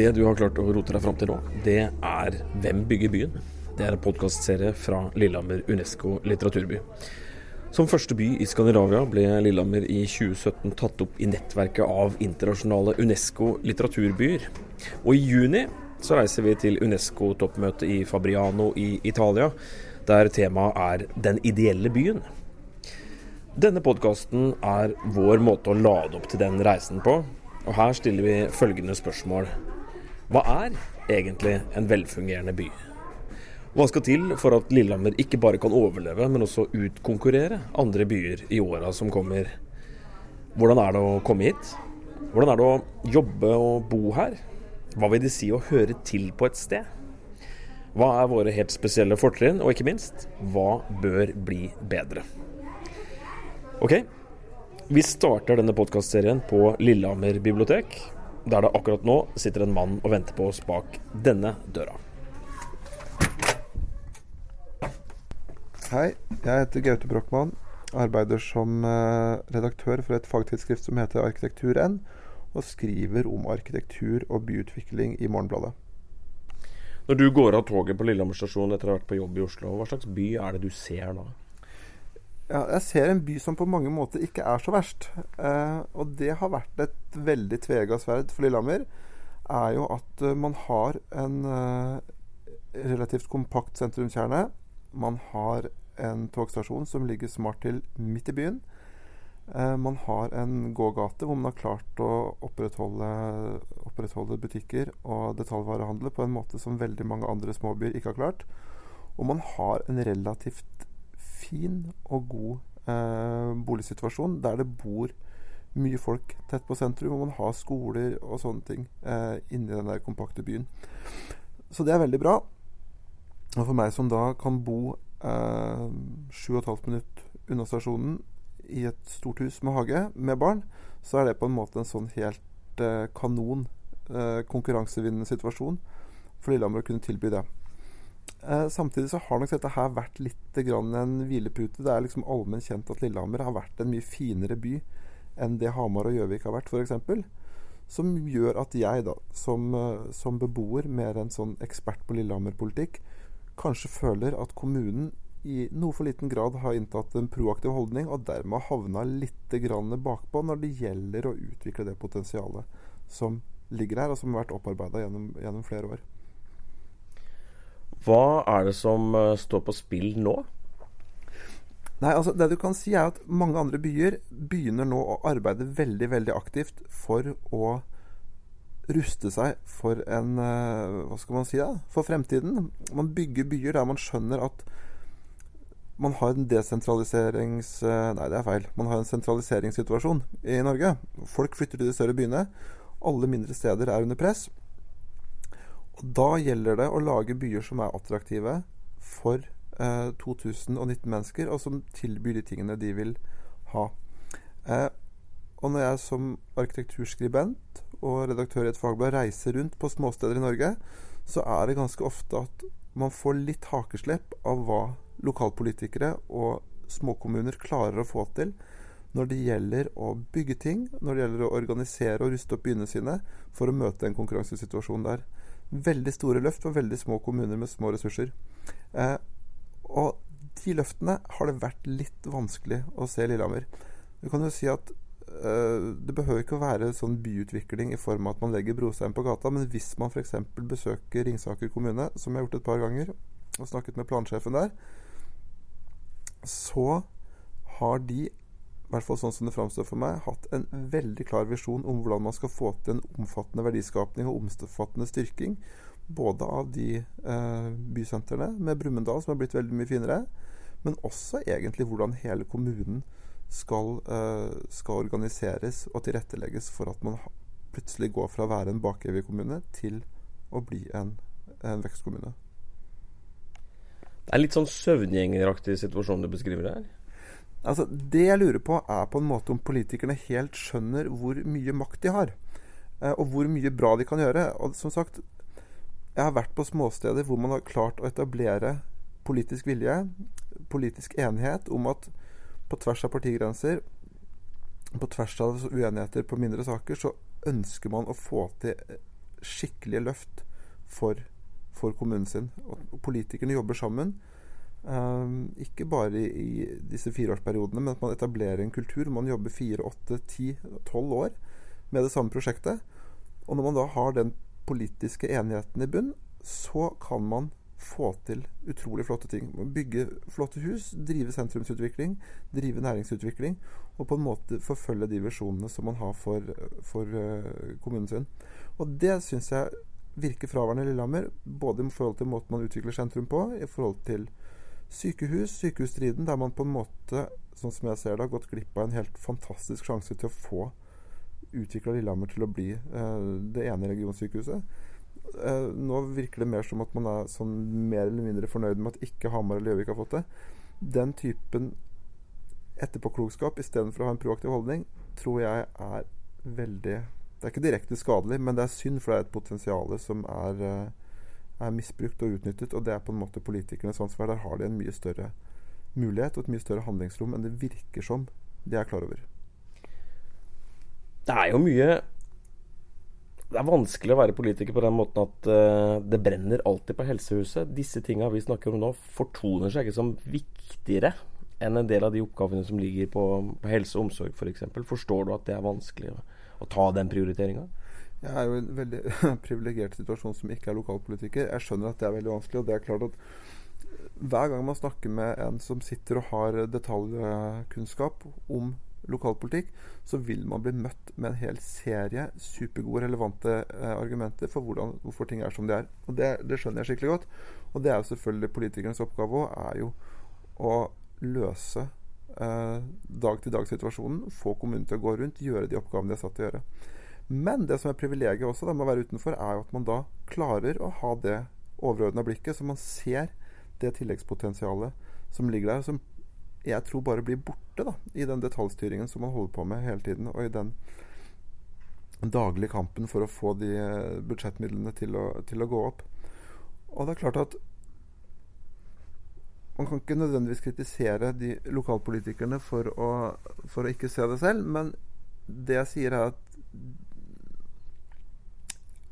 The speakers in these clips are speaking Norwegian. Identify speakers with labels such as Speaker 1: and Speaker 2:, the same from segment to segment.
Speaker 1: Det du har klart å rote deg fram til nå, det er Hvem bygger byen? Det er en podkastserie fra Lillehammer Unesco litteraturby. Som første by i Skandinavia ble Lillehammer i 2017 tatt opp i nettverket av internasjonale Unesco litteraturbyer. Og i juni så reiser vi til Unesco-toppmøtet i Fabriano i Italia, der temaet er Den ideelle byen. Denne podkasten er vår måte å lade opp til den reisen på, og her stiller vi følgende spørsmål. Hva er egentlig en velfungerende by? Hva skal til for at Lillehammer ikke bare kan overleve, men også utkonkurrere andre byer i åra som kommer? Hvordan er det å komme hit? Hvordan er det å jobbe og bo her? Hva vil det si å høre til på et sted? Hva er våre helt spesielle fortrinn, og ikke minst, hva bør bli bedre? Ok, vi starter denne podkastserien på Lillehammer bibliotek der det akkurat nå sitter en mann og venter på oss bak denne døra.
Speaker 2: Hei, jeg heter Gaute Brochmann. Arbeider som eh, redaktør for et fagtidsskrift som heter Arkitektur-N, og skriver om arkitektur og byutvikling i Morgenbladet.
Speaker 1: Når du går av toget på Lillehammer stasjon etter å ha vært på jobb i Oslo, hva slags by er det du ser da?
Speaker 2: Ja, jeg ser en by som på mange måter ikke er så verst. Eh, og det har vært et veldig tvega sverd for Lillehammer. Er jo at uh, man har en uh, relativt kompakt sentrumskjerne. Man har en togstasjon som ligger smart til midt i byen. Eh, man har en gågate hvor man har klart å opprettholde, opprettholde butikker og detaljvarehandel på en måte som veldig mange andre småbyer ikke har klart. Og man har en relativt fin og god eh, boligsituasjon der det bor mye folk tett på sentrum, og man har skoler og sånne ting eh, inni den der kompakte byen. Så det er veldig bra. Og for meg som da kan bo eh, sju og et halvt minutt unna stasjonen i et stort hus med hage med barn, så er det på en måte en sånn helt eh, kanon eh, konkurransevinnende situasjon for Lillehammer å kunne tilby det. Eh, samtidig så har nok dette her vært litt en hvilepute. Det er liksom allmenn kjent at Lillehammer har vært en mye finere by enn det Hamar og Gjøvik har vært, f.eks. Som gjør at jeg, da, som, eh, som beboer, mer enn sånn ekspert på Lillehammer-politikk, kanskje føler at kommunen i noe for liten grad har inntatt en proaktiv holdning, og dermed havna litt bakpå når det gjelder å utvikle det potensialet som ligger her, og som har vært opparbeida gjennom, gjennom flere år.
Speaker 1: Hva er det som uh, står på spill nå?
Speaker 2: Nei, altså Det du kan si er at mange andre byer begynner nå å arbeide veldig veldig aktivt for å ruste seg for en uh, Hva skal man si da? For fremtiden. Man bygger byer der man skjønner at man har en desentraliserings... Uh, nei, det er feil. Man har en sentraliseringssituasjon i Norge. Folk flytter til de større byene. Alle mindre steder er under press. Da gjelder det å lage byer som er attraktive for eh, 2019 mennesker, og som tilbyr de tingene de vil ha. Eh, og når jeg som arkitekturskribent og redaktør i et fagblad reiser rundt på småsteder i Norge, så er det ganske ofte at man får litt hakeslepp av hva lokalpolitikere og småkommuner klarer å få til når det gjelder å bygge ting, når det gjelder å organisere og ruste opp byene sine for å møte en konkurransesituasjon der veldig store løft for veldig små kommuner med små ressurser. Eh, og de løftene har det vært litt vanskelig å se Lillehammer. Du kan jo si at eh, det behøver ikke å være sånn byutvikling i form av at man legger brostein på gata, men hvis man f.eks. besøker Ringsaker kommune, som jeg har gjort et par ganger, og snakket med plansjefen der, så har de i hvert fall sånn som det framstår for meg, hatt en veldig klar visjon om hvordan man skal få til en omfattende verdiskapning og omfattende styrking. Både av de eh, bysentrene med Brumunddal, som har blitt veldig mye finere, men også egentlig hvordan hele kommunen skal, eh, skal organiseres og tilrettelegges for at man plutselig går fra å være en bakevig kommune til å bli en, en vekstkommune.
Speaker 1: Det er litt sånn søvngjengeraktig situasjon du beskriver her?
Speaker 2: Altså, det jeg lurer på, er på en måte om politikerne helt skjønner hvor mye makt de har. Eh, og hvor mye bra de kan gjøre. Og som sagt, jeg har vært på småsteder hvor man har klart å etablere politisk vilje, politisk enighet om at på tvers av partigrenser, på tvers av uenigheter på mindre saker, så ønsker man å få til skikkelige løft for, for kommunen sin. Og politikerne jobber sammen. Um, ikke bare i, i disse fireårsperiodene, men at man etablerer en kultur. Man jobber fire, åtte, ti, tolv år med det samme prosjektet. Og når man da har den politiske enigheten i bunn, så kan man få til utrolig flotte ting. Bygge flotte hus, drive sentrumsutvikling, drive næringsutvikling, og på en måte forfølge de visjonene som man har for, for uh, kommunen sin. Og det syns jeg virker fraværende i Lillehammer, både i forhold til måten man utvikler sentrum på, i forhold til sykehus, sykehusstriden, der man på en måte, sånn som jeg ser det, har gått glipp av en helt fantastisk sjanse til å få utvikla Lillehammer til å bli eh, det ene regionsykehuset. Eh, nå virker det mer som at man er sånn mer eller mindre fornøyd med at ikke Hamar eller Gjøvik har fått det. Den typen etterpåklokskap istedenfor å ha en proaktiv holdning, tror jeg er veldig Det er ikke direkte skadelig, men det er synd, for det er et potensial som er uh, er misbrukt og utnyttet, og det er på en måte politikernes ansvar. Der har de en mye større mulighet og et mye større handlingsrom enn det virker som de er klar over.
Speaker 1: Det er jo mye Det er vanskelig å være politiker på den måten at uh, det brenner alltid på helsehuset. Disse tinga vi snakker om nå, fortoner seg ikke som viktigere enn en del av de oppgavene som ligger på, på helse og omsorg f.eks. for eksempel. Forstår du at det er vanskelig å, å ta den prioriteringa?
Speaker 2: Jeg er jo i en veldig privilegert situasjon som ikke er lokalpolitiker. Jeg skjønner at det er veldig vanskelig, og det er klart at hver gang man snakker med en som sitter og har detaljkunnskap om lokalpolitikk, så vil man bli møtt med en hel serie supergode, relevante eh, argumenter for hvordan, hvorfor ting er som de er. Og det, det, skjønner jeg skikkelig godt. Og det er jo selvfølgelig politikernes oppgave òg, er jo å løse eh, dag-til-dag-situasjonen. Få kommunen til å gå rundt, gjøre de oppgavene de er satt til å gjøre. Men det som er privilegiet også da, med å være utenfor, er jo at man da klarer å ha det overordna blikket, så man ser det tilleggspotensialet som ligger der, som jeg tror bare blir borte da, i den detaljstyringen som man holder på med hele tiden, og i den daglige kampen for å få de eh, budsjettmidlene til å, til å gå opp. Og det er klart at man kan ikke nødvendigvis kritisere de lokalpolitikerne for å, for å ikke se det selv, men det jeg sier, er at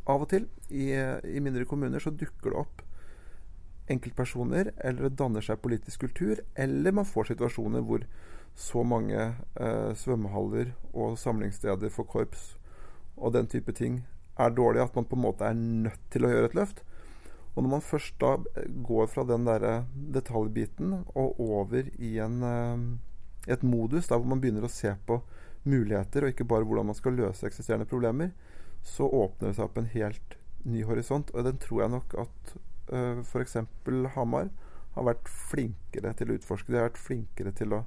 Speaker 2: av og til i, i, mindre kommuner så dukker det opp enkeltpersoner, eller det danner seg politisk kultur, eller man får situasjoner hvor så mange eh, svømmehaller og samlingssteder for korps og den type ting er dårlige at man på en måte er nødt til å gjøre et løft. Og når man først da går fra den der detaljbiten og over i en, eh, et modus der hvor man begynner å se på muligheter, og ikke bare hvordan man skal løse eksisterende problemer, så åpner det seg opp en helt ny horisont. Og den tror jeg nok at uh, f.eks. Hamar har vært flinkere til å utforske. De har vært flinkere til å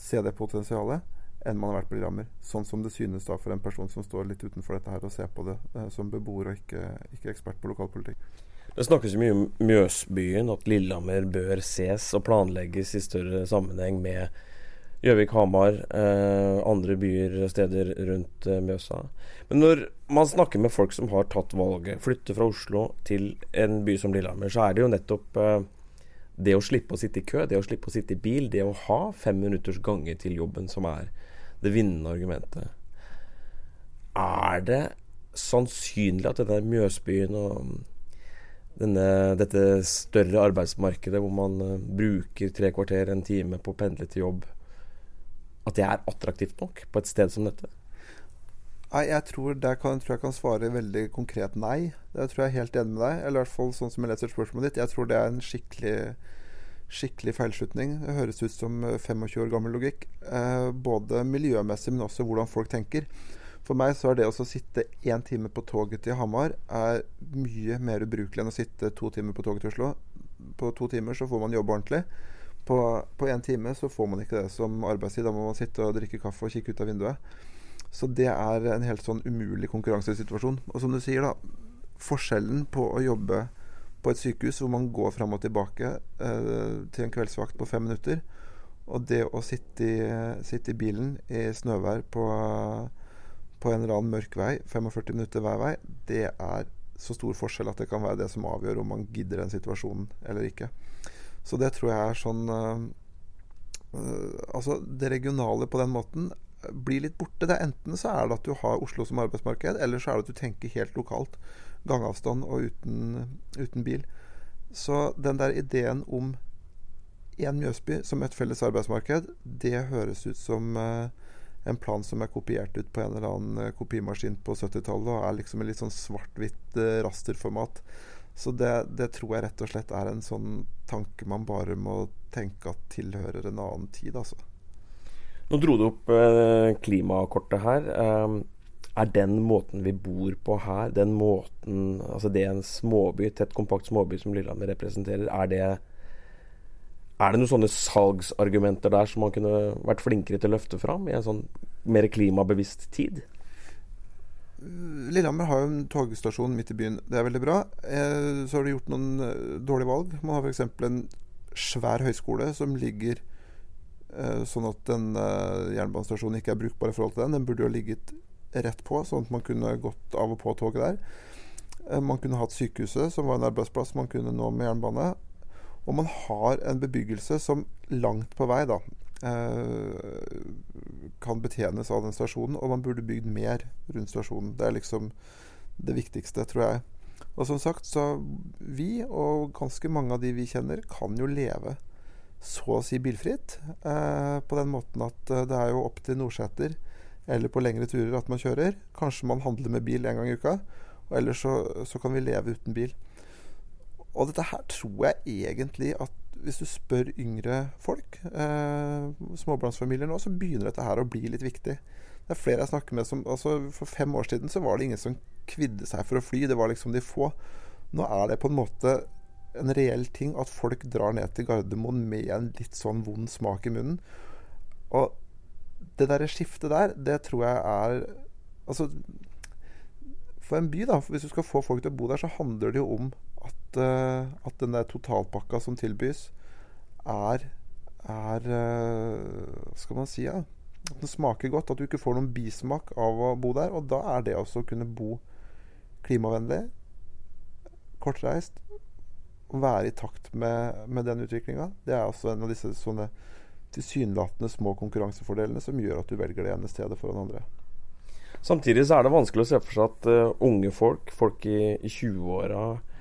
Speaker 2: se det potensialet enn man har vært på Lillehammer. Sånn som det synes da for en person som står litt utenfor dette her og ser på det uh, som beboer og ikke, ikke ekspert på lokalpolitikk.
Speaker 1: Det snakkes jo mye om Mjøsbyen, at Lillehammer bør ses og planlegges i større sammenheng med Gjøvik, Hamar, eh, andre byer, steder rundt eh, Mjøsa. Men når man snakker med folk som har tatt valget, flytte fra Oslo til en by som Lillehammer, så er det jo nettopp eh, det å slippe å sitte i kø, det å slippe å sitte i bil, det å ha fem minutters gange til jobben som er det vinnende argumentet. Er det sannsynlig at denne Mjøsbyen og denne, dette større arbeidsmarkedet hvor man uh, bruker tre kvarter, en time på å pendle til jobb, at det er attraktivt nok på et sted som dette?
Speaker 2: Nei, jeg tror, kan, tror jeg kan svare veldig konkret nei. Det tror jeg er helt enig med deg. Eller i hvert fall sånn som jeg leser spørsmålet ditt. Jeg tror det er en skikkelig, skikkelig feilslutning. Det høres ut som 25 år gammel logikk. Eh, både miljømessig, men også hvordan folk tenker. For meg så er det å sitte én time på toget til Hamar er mye mer ubrukelig enn å sitte to timer på toget til Oslo. På to timer så får man jobbe ordentlig. På én time så får man ikke det som arbeidstid. Da må man sitte og drikke kaffe og kikke ut av vinduet. Så det er en helt sånn umulig konkurransesituasjon. Og som du sier, da. Forskjellen på å jobbe på et sykehus hvor man går fram og tilbake eh, til en kveldsvakt på fem minutter, og det å sitte i, sitte i bilen i snøvær på, på, en eller annen mørk vei, 45 minutter hver vei, det er så stor forskjell at det kan være det som avgjør om man gidder den situasjonen eller ikke. Så det tror jeg er sånn uh, Altså, det regionale på den måten blir litt borte. Det er Enten så er det at du har Oslo som arbeidsmarked, eller så er det at du tenker helt lokalt. Gangavstand og uten, uten bil. Så den der ideen om én Mjøsby som et felles arbeidsmarked, det høres ut som eh, en plan som er kopiert ut på en eller annen eh, kopimaskin på 70-tallet og er liksom en litt sånn svart-hvitt eh, rasterformat. Så det, det, tror jeg rett og slett er en sånn tanke man bare må tenke at tilhører en annen tid, altså.
Speaker 1: Nå dro du opp eh, klimakortet her. Um, er den måten vi bor på her, den måten Altså det en småby, tett, kompakt småby som Lillehammer representerer, er det er det noen sånne salgsargumenter der som man kunne vært flinkere til å løfte fram i en sånn mer klimabevisst tid?
Speaker 2: Lillehammer har jo en togstasjon midt i byen. Det er veldig bra. Eh, så har de gjort noen eh, dårlige valg. Man har f.eks. en svær høyskole som ligger eh, sånn at den jernbanestasjonen ikke er brukbar i forhold til den. Den burde jo ha ligget rett på, sånn at man kunne gått av og på toget der. Man kunne hatt sykehuset, som var en arbeidsplass man kunne nå med jernbane. Og man har en bebyggelse som langt på vei da, kan betjenes av den stasjonen, og man burde bygd mer rundt stasjonen. Det er liksom det viktigste, tror jeg. Og som sagt, så vi, og ganske mange av de vi kjenner, kan jo leve så å si bilfritt. Eh, på den måten at eh, det er jo opp til Nordseter eller på lengre turer at man kjører. Kanskje man handler med bil en gang i uka. Og ellers så, så kan vi leve uten bil. Og dette her tror jeg egentlig at hvis du spør yngre folk, eh, småbarnsfamilier nå, så begynner dette her å bli litt viktig. Det er flere jeg snakker med som altså For fem år siden så var det ingen som kvidde seg for å fly. Det var liksom de få. Nå er det på en måte en reell ting at folk drar ned til Gardermoen med en litt sånn vond smak i munnen. Og det derre skiftet der, det tror jeg er Altså For en by, da, hvis du skal få folk til å bo der, så handler det jo om at, uh, at den der totalpakka som tilbys, er, er uh, Skal man si ja, at den smaker godt. At du ikke får noen bismak av å bo der. Og da er det også å kunne bo klimavennlig, kortreist, og være i takt med, med den utviklinga. Det er også en av disse sånne tilsynelatende små konkurransefordelene som gjør at du velger det ene stedet foran andre.
Speaker 1: Samtidig så er det vanskelig å se for seg at uh, unge folk, folk i, i 20-åra, Ehm,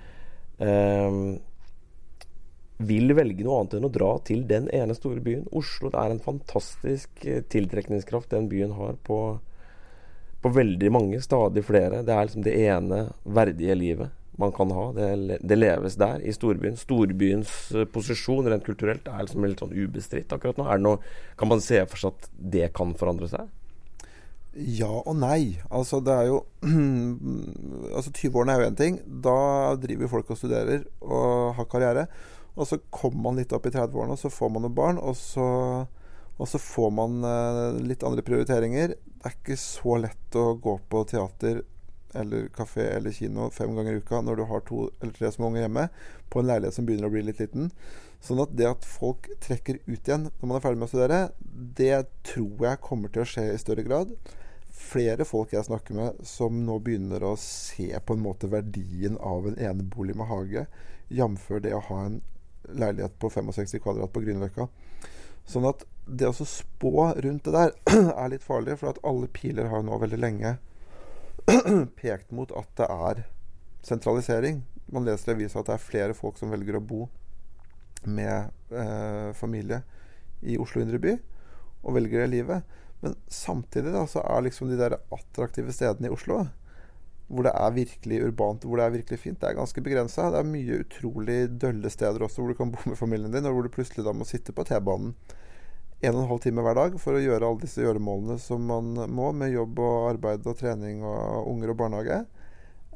Speaker 1: vil velge noe annet enn å dra til den ene store byen. Oslo det er en fantastisk eh, tiltrekningskraft den byen har på, på veldig mange, stadig flere. Det er liksom det ene verdige livet man kan ha. Det, det leves der, i storbyen. Storbyens eh, posisjon rent kulturelt er liksom litt sånn ubestridt akkurat nå. Noe, kan man se for seg at det kan forandre seg?
Speaker 2: Ja og nei. Altså, det er jo Altså, 20-årene er jo én ting. Da driver folk og studerer og har karriere. Og så kommer man litt opp i 30-årene, og så får man noen barn, og så, og så får man eh, litt andre prioriteringer. Det er ikke så lett å gå på teater eller kafé eller kino fem ganger i uka når du har to eller tre små unger hjemme, på en leilighet som begynner å bli litt liten. Sånn at det at folk trekker ut igjen når man er ferdig med å studere, det tror jeg kommer til å skje i større grad flere folk jeg snakker med, som nå begynner å se på en måte verdien av en enebolig med hage, jf. det å ha en leilighet på 65 kvadrat på Grünerløkka. Sånn at det å spå rundt det der er litt farlig, for at alle piler har nå veldig lenge pekt mot at det er sentralisering. Man leser i avisa at det er flere folk som velger å bo med eh, familie i Oslo indre by, og velger det livet. Men samtidig da, så er liksom de der attraktive stedene i Oslo, hvor det er virkelig urbant, hvor det er virkelig fint, det er ganske begrensa. Det er mye utrolig dølle steder også hvor du kan bo med familien din, og hvor du plutselig da må sitte på T-banen en og en halv time hver dag for å gjøre alle disse gjøremålene som man må, med jobb og arbeid og trening og unger og barnehage.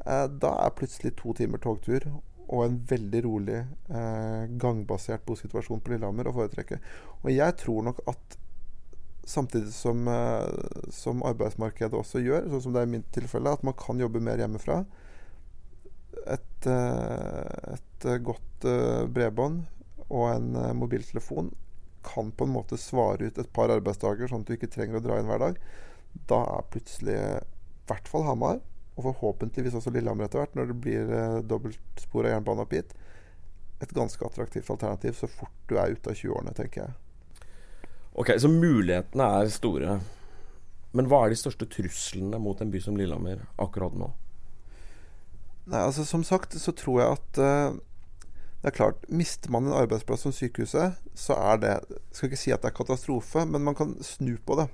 Speaker 2: Eh, da er plutselig to timer togtur og en veldig rolig, eh, gangbasert bosituasjon på Lillehammer å foretrekke. Og jeg tror nok at Samtidig som, eh, som, arbeidsmarkedet også gjør, sånn som det er i mitt tilfelle, at man kan jobbe mer hjemmefra. Et, eh, et godt eh, bredbånd og en mobiltelefon kan på en måte svare ut et par arbeidsdager, sånn at du ikke trenger å dra inn hver dag. Da er plutselig i hvert fall Hamar, og forhåpentligvis også Lillehammer etter hvert, når det blir dobbeltspor av jernbane opp hit, et ganske attraktivt alternativ så fort du er ute av 20-årene, tenker jeg.
Speaker 1: Ok, Så mulighetene er store. Men hva er de største truslene mot en by som Lillehammer akkurat nå?
Speaker 2: Nei, altså Som sagt så tror jeg at uh, det er klart, Mister man en arbeidsplass som sykehuset, så er det Skal ikke si at det er katastrofe, men man kan snu på det.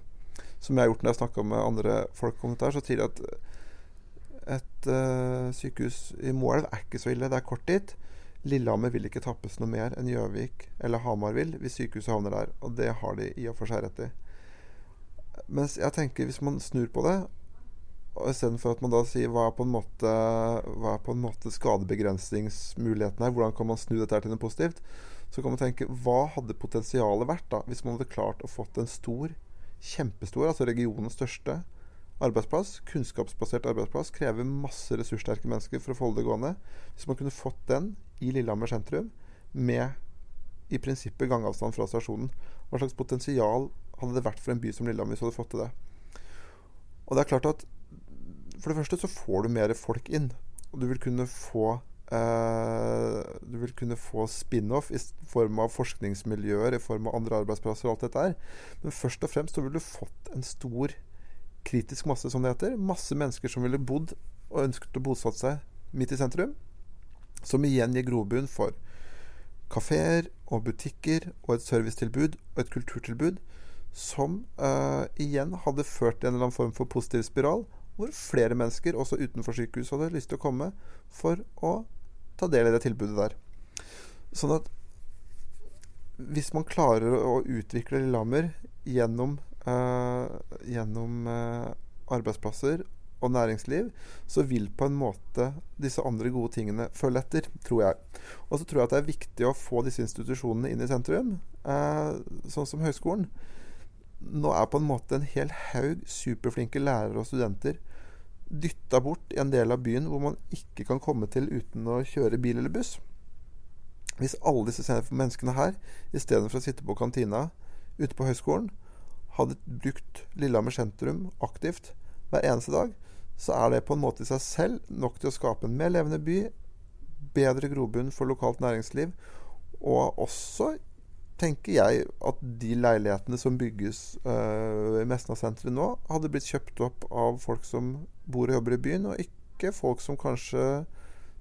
Speaker 2: Som jeg har gjort når jeg snakka med andre folk om dette. Så sier de at et uh, sykehus i Moelv er ikke så ille. Det er kort dit. Lillehammer vil ikke tappes noe mer enn Gjøvik eller Hamar vil hvis sykehuset havner der. Og det har de i og for seg rett i. Mens jeg tenker hvis man snur på det, og istedenfor at man da sier hva er på en måte, hva er på en måte skadebegrensningsmuligheten her, hvordan kan man snu dette til noe positivt, så kan man tenke hva hadde potensialet vært da hvis man hadde klart å fått en stor, kjempestor, altså regionens største arbeidsplass, kunnskapsbasert arbeidsplass, krever masse ressurssterke mennesker for å få det gående. Hvis man kunne fått den i Lillehammer sentrum med i prinsippet gangavstand fra stasjonen, hva slags potensial hadde det vært for en by som Lillehammer hvis du hadde fått til det? Og det er klart at for det første så får du mer folk inn. Og du vil kunne få eh, Du vil kunne få spin-off i form av forskningsmiljøer, i form av andre arbeidsplasser og alt dette her. Men først og fremst så ville du fått en stor kritisk masse, som det heter. Masse mennesker som ville bodd og ønsket å bosatt seg midt i sentrum. Som igjen gir grobunn for kafeer og butikker og et servicetilbud og et kulturtilbud som uh, igjen hadde ført til en eller annen form for positiv spiral, hvor flere mennesker, også utenfor sykehus, hadde lyst til å komme for å ta del i det tilbudet der. Sånn at hvis man klarer å utvikle Lillehammer gjennom, gjennom uh, arbeidsplasser og næringsliv, så vil på en måte disse andre gode tingene følge etter, tror jeg. Og så tror jeg at det er viktig å få disse institusjonene inn i sentrum, uh, sånn som høyskolen nå er på en måte en hel haug superflinke lærere og studenter dytta bort i en del av byen hvor man ikke kan komme til uten å kjøre bil eller buss. Hvis alle disse menneskene her, istedenfor å sitte på kantina ute på høyskolen, hadde brukt Lillehammer sentrum aktivt hver eneste dag, så er det på en måte i seg selv nok til å skape en mer levende by, bedre grobunn for lokalt næringsliv, og også tenker jeg at de leilighetene som bygges øh, i Mesna-senteret nå, hadde blitt kjøpt opp av folk som bor og jobber i byen, og ikke folk som kanskje,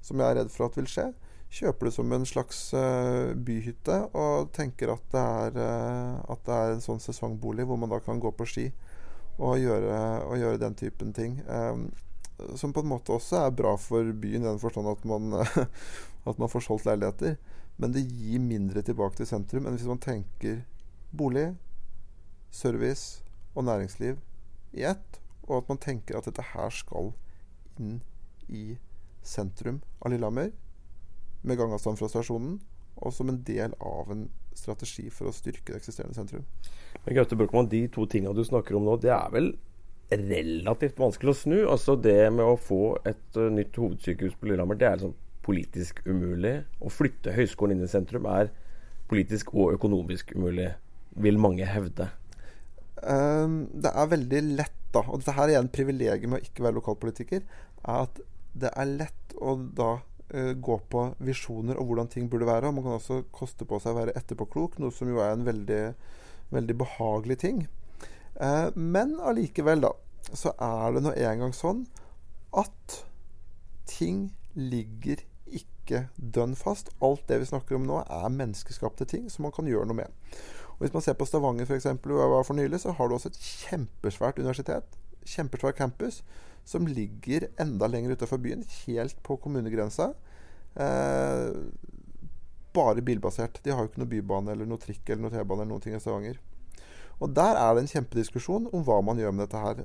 Speaker 2: som jeg er redd for at vil skje, kjøper det som en slags uh, byhytte og tenker at det, er, uh, at det er en sånn sesongbolig hvor man da kan gå på ski og gjøre, og gjøre den typen ting. Um, som på en måte også er bra for byen i den forstand at man, at man får solgt leiligheter. Men det gir mindre tilbake til sentrum enn hvis man tenker bolig, service og næringsliv i ett. Og at man tenker at dette her skal inn i sentrum av Lillehammer, med gangavstand fra stasjonen, og som en del av en strategi for å styrke det eksisterende sentrum.
Speaker 1: Men Gaute Brochmann, De to tinga du snakker om nå, det er vel relativt vanskelig å snu? Altså Det med å få et uh, nytt hovedsykehus på Lillehammer, det er liksom politisk umulig. Å flytte høyskolen inn i sentrum er politisk og økonomisk umulig, vil mange hevde.
Speaker 2: Um, det er veldig lett, da, og dette her er en privilegium med å ikke være lokalpolitiker, er at det er lett å da uh, gå på visjoner og hvordan ting burde være. og Man kan også koste på seg å være etterpåklok, noe som jo er en veldig, veldig behagelig ting. Uh, men allikevel, da, så er det nå engang sånn at ting ligger ikke dønn fast. Alt det vi snakker om nå, er menneskeskapte ting som man kan gjøre noe med. Og Hvis man ser på Stavanger f.eks., hvor jeg var for nylig, så har du også et kjempesvært universitet. Kjempesvær campus som ligger enda lenger utafor byen, helt på kommunegrensa. Eh, bare bilbasert. De har jo ikke noe bybane eller noe trikk eller noe T-bane eller noen ting i Stavanger. Og der er det en kjempediskusjon om hva man gjør med dette her.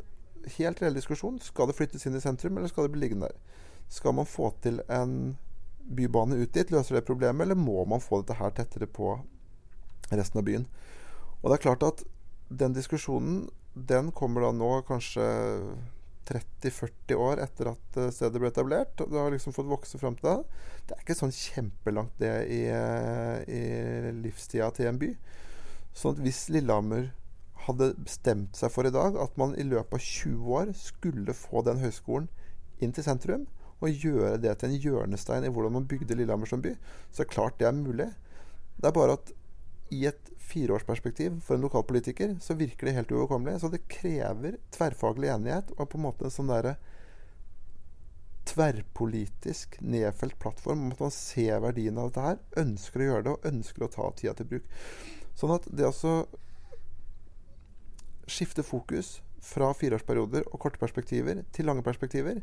Speaker 2: Helt reell diskusjon. Skal det flyttes inn i sentrum, eller skal det bli liggende der? Skal man få til en bybane ut dit, løser det problemet, eller må man få dette her tettere på resten av byen? Og det er klart at den diskusjonen den kommer da nå kanskje 30-40 år etter at eh, stedet ble etablert. Det har liksom fått vokse fram til det. Det er ikke sånn kjempelangt det i, eh, i livstida til en by. Sånn at hvis Lillehammer hadde bestemt seg for i dag at man i løpet av 20 år skulle få den høyskolen inn til sentrum, og gjøre det til en hjørnestein i hvordan man bygde Lillehammer som by, så er klart det er mulig. Det er bare at i et fireårsperspektiv for en lokalpolitiker, så virker det helt uoverkommelig. Så det krever tverrfaglig enighet og på en måte en sånn derre tverrpolitisk nedfelt plattform om at man ser verdien av dette her, ønsker å gjøre det og ønsker å ta tida til bruk. Sånn at det å skifte fokus fra fireårsperioder og korte perspektiver til lange perspektiver,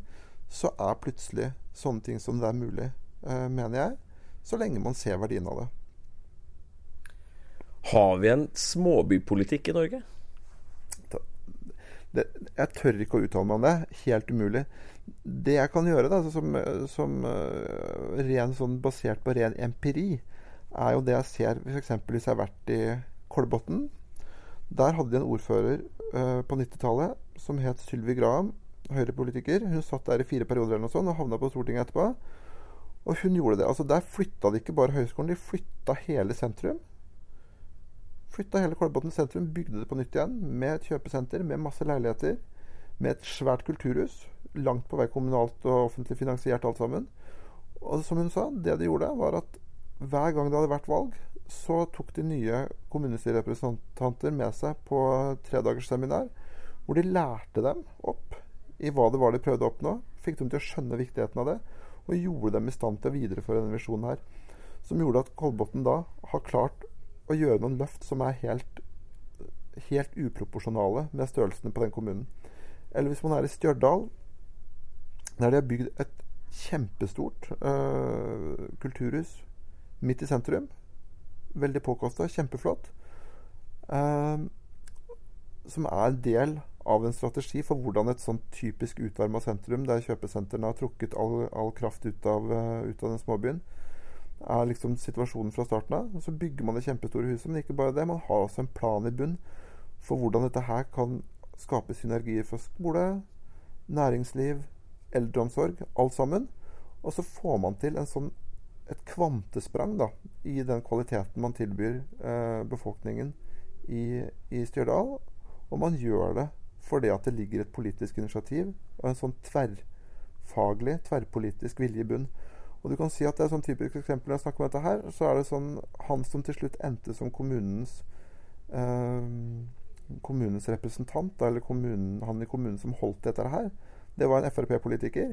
Speaker 2: så er plutselig sånne ting som det er mulig, eh, mener jeg, så lenge man ser verdien av det.
Speaker 1: Har vi en småbypolitikk i Norge?
Speaker 2: Det, jeg tør ikke å uttale meg om det. Helt umulig. Det jeg kan gjøre, da, som, som uh, ren, sånn basert på ren empiri, er jo det jeg ser f.eks. hvis jeg har vært i Kolbotn. Der hadde de en ordfører uh, på 90-tallet som het Sylvi Graham, høyrepolitiker. Hun satt der i fire perioder eller noe sånt, og havna på Stortinget etterpå. Og hun gjorde det. altså Der flytta de ikke bare høyskolen, de flytta hele sentrum. Flytta hele Kolbotn sentrum, bygde det på nytt igjen med et kjøpesenter, med masse leiligheter, med et svært kulturhus. Langt på vei kommunalt og offentlig finansiert alt sammen. Og som hun sa, det de gjorde, var at hver gang det hadde vært valg, så tok de nye kommunestyrerepresentanter med seg på tredagersseminar, hvor de lærte dem opp i hva det var de prøvde å oppnå. Fikk dem til å skjønne viktigheten av det, og gjorde dem i stand til å videreføre denne visjonen her. Som gjorde at Kolbotn da har klart å gjøre noen løft som er helt, helt uproporsjonale med størrelsen på den kommunen. Eller hvis man er i Stjørdal, der de har bygd et kjempestort øh, kulturhus midt i sentrum. Veldig påkosta, kjempeflott. Øh, som er en del av en strategi for hvordan et sånn typisk utvarma sentrum, der kjøpesentrene har trukket all, all kraft ut av, uh, ut av den småbyen, er liksom situasjonen fra starten av. Så bygger man det kjempestore huset, men ikke bare det. Man har også en plan i bunn for hvordan dette her kan skape synergier for skole, næringsliv, eldreomsorg, alt sammen. Og så får man til sånn, et kvantesprang da, i den kvaliteten man tilbyr eh, befolkningen i, i Stjørdal. Og man gjør det fordi at det ligger et politisk initiativ og en sånn tverrfaglig, tverrpolitisk vilje i bunn. Og du kan si at det er sånn typisk eksempel når jeg snakker om dette her, så er det sånn Han som til slutt endte som kommunens eh, kommunens representant, eller kommunen, han i kommunen som holdt dette her, det var en Frp-politiker.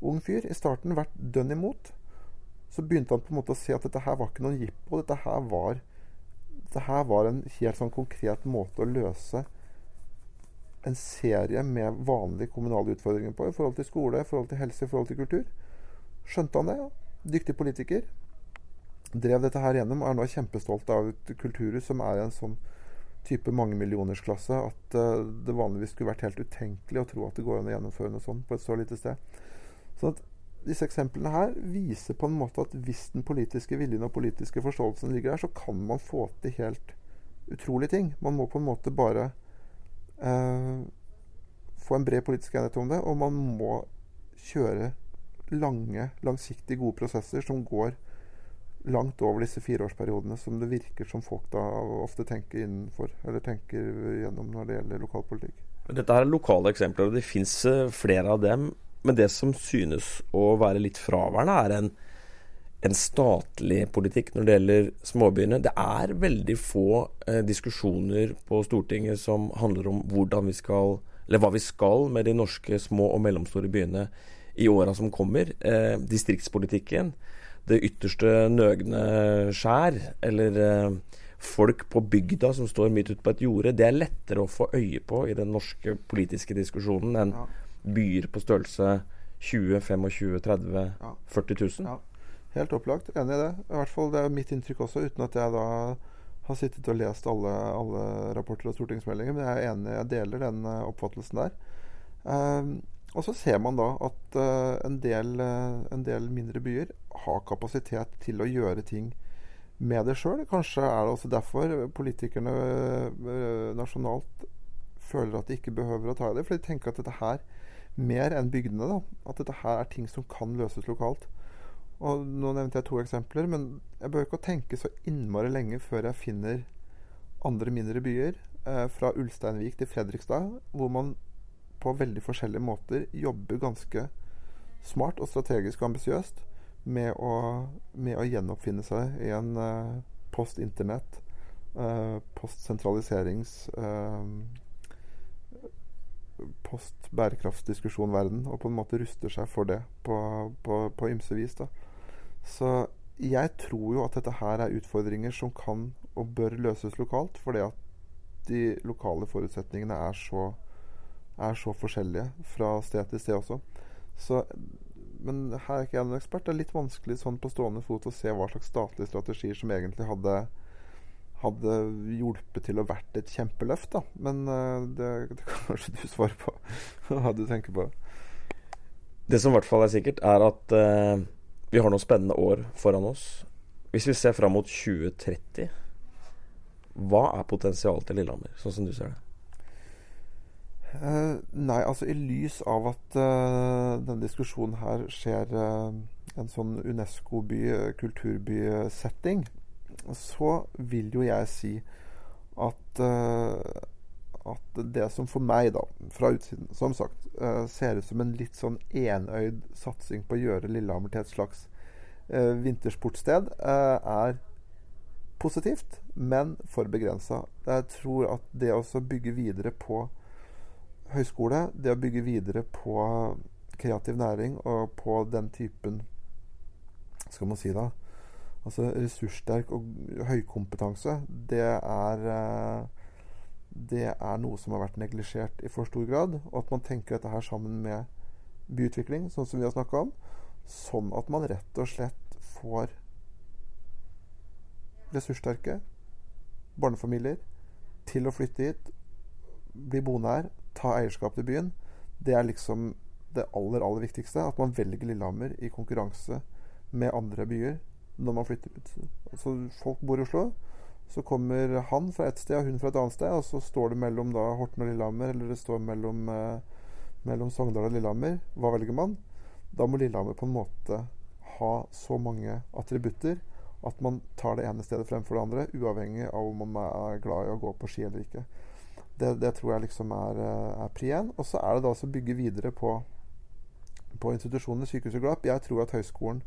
Speaker 2: Ung fyr. I starten vært dønn imot. Så begynte han på en måte å se at dette her var ikke noen jippo. Dette her var, dette her var en helt sånn konkret måte å løse en serie med vanlige kommunale utfordringer på i forhold til skole, i forhold til helse, i forhold til kultur. Skjønte han det? Dyktig politiker. Drev dette her gjennom er nå kjempestolt av et kulturhus som er i en sånn type mangemillionersklasse at uh, det vanligvis skulle vært helt utenkelig å tro at det går an å gjennomføre noe sånt på et så lite sted. Sånn at disse eksemplene her viser på en måte at hvis den politiske viljen og politiske forståelsen ligger der, så kan man få til helt utrolige ting. Man må på en måte bare uh, få en bred politisk enighet om det, og man må kjøre lange, langsiktige, gode prosesser som går langt over disse fireårsperiodene som det virker som folk da ofte tenker innenfor, eller tenker gjennom når det gjelder lokalpolitikk.
Speaker 1: Dette er lokale eksempler, og det fins eh, flere av dem. Men det som synes å være litt fraværende, er en, en statlig politikk når det gjelder småbyene. Det er veldig få eh, diskusjoner på Stortinget som handler om hvordan vi skal, eller hva vi skal med de norske små og mellomstore byene i åra som kommer. Eh, distriktspolitikken, det ytterste nøgne skjær, eller eh, folk på bygda som står midt ute på et jorde, det er lettere å få øye på i den norske politiske diskusjonen enn ja. byer på størrelse 20 25 30 ja. 40 000. Ja.
Speaker 2: Helt opplagt. Enig i det. I hvert fall Det er mitt inntrykk også, uten at jeg da har sittet og lest alle, alle rapporter og stortingsmeldinger. Men jeg er enig, jeg deler den uh, oppfattelsen der. Um, og så ser man da at uh, en, del, uh, en, del, mindre byer har kapasitet til å gjøre ting med det sjøl. Kanskje er det også derfor politikerne uh, nasjonalt føler at de ikke behøver å ta i det. For de tenker at dette her, mer enn bygdene, da, at dette her er ting som kan løses lokalt. Og Nå nevnte jeg to eksempler, men jeg bør ikke tenke så innmari lenge før jeg finner andre mindre byer, fra Ulsteinvik til Fredrikstad, hvor man på veldig forskjellige måter jobber ganske smart og strategisk og ambisiøst med, med, å gjenoppfinne seg i en uh, post internett uh, post-sentraliserings uh, post-bærekraftsdiskusjon-verden, og på en måte ruster seg for det på, på, på ymse vis. Så jeg tror jo at dette her er utfordringer som kan og bør løses lokalt, fordi at de lokale forutsetningene er så, er så forskjellige fra sted til sted også. Så, men her er ikke jeg noen ekspert. Det er litt vanskelig sånn på stående fot å se hva slags statlige strategier som egentlig hadde hadde hjulpet til å vært et kjempeløft, da. Men uh, det, det, kan kanskje du svare på hva du tenker på.
Speaker 1: Det som i hvert fall er sikkert, er at uh, vi har noen spennende år foran oss. Hvis vi ser fram mot 2030, hva er potensialet til Lillehammer, sånn som du ser det?
Speaker 2: Uh, nei, altså i lys av at uh, denne diskusjonen her skjer uh, en sånn UNESCO-by, kulturby-setting, så vil jo jeg si at, uh, at det som for meg, da, fra utsiden, som sagt, ser ut som en litt sånn enøyd satsing på å gjøre Lillehammer til et slags vintersportsted, er positivt, men for begrensa. Jeg tror at det å bygge videre på høyskole, det å bygge videre på kreativ næring og på den typen Skal man si da Altså ressurssterk og høykompetanse, det er eh, det er noe som har vært neglisjert i for stor grad. Og at man tenker dette her sammen med byutvikling, sånn som vi har snakka om. Sånn at man rett og slett får ressurssterke barnefamilier til å flytte hit, bli boende her, ta eierskap til byen. Det er liksom det aller, aller viktigste. At man velger Lillehammer i konkurranse med andre byer når man flytter ut. Så folk bor i Oslo. Så kommer han fra et sted og hun fra et annet sted, og så står det mellom da, Horten og Lillehammer, eller det står mellom, eh, mellom Sogndal og Lillehammer. Hva velger man? Da må Lillehammer på en måte ha så mange attributter at man tar det ene stedet fremfor det andre, uavhengig av om man er glad i å gå på ski eller ikke. Det, det tror jeg liksom er, eh, er pri én. Og så er det da å bygge videre på, på institusjonene, sykehus og Glap. Jeg tror at høyskolen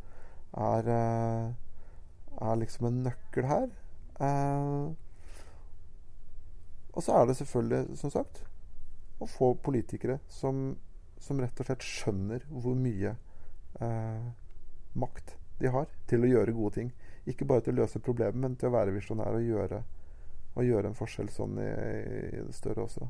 Speaker 2: er, eh, er liksom en nøkkel her. Eh, og så er det selvfølgelig, som sagt, å få politikere som, som rett og slett skjønner hvor mye eh, makt de har til å gjøre gode ting. Ikke bare til å løse problemet, men til å være visjonær og gjøre, og gjøre en forskjell sånn i, i det større også.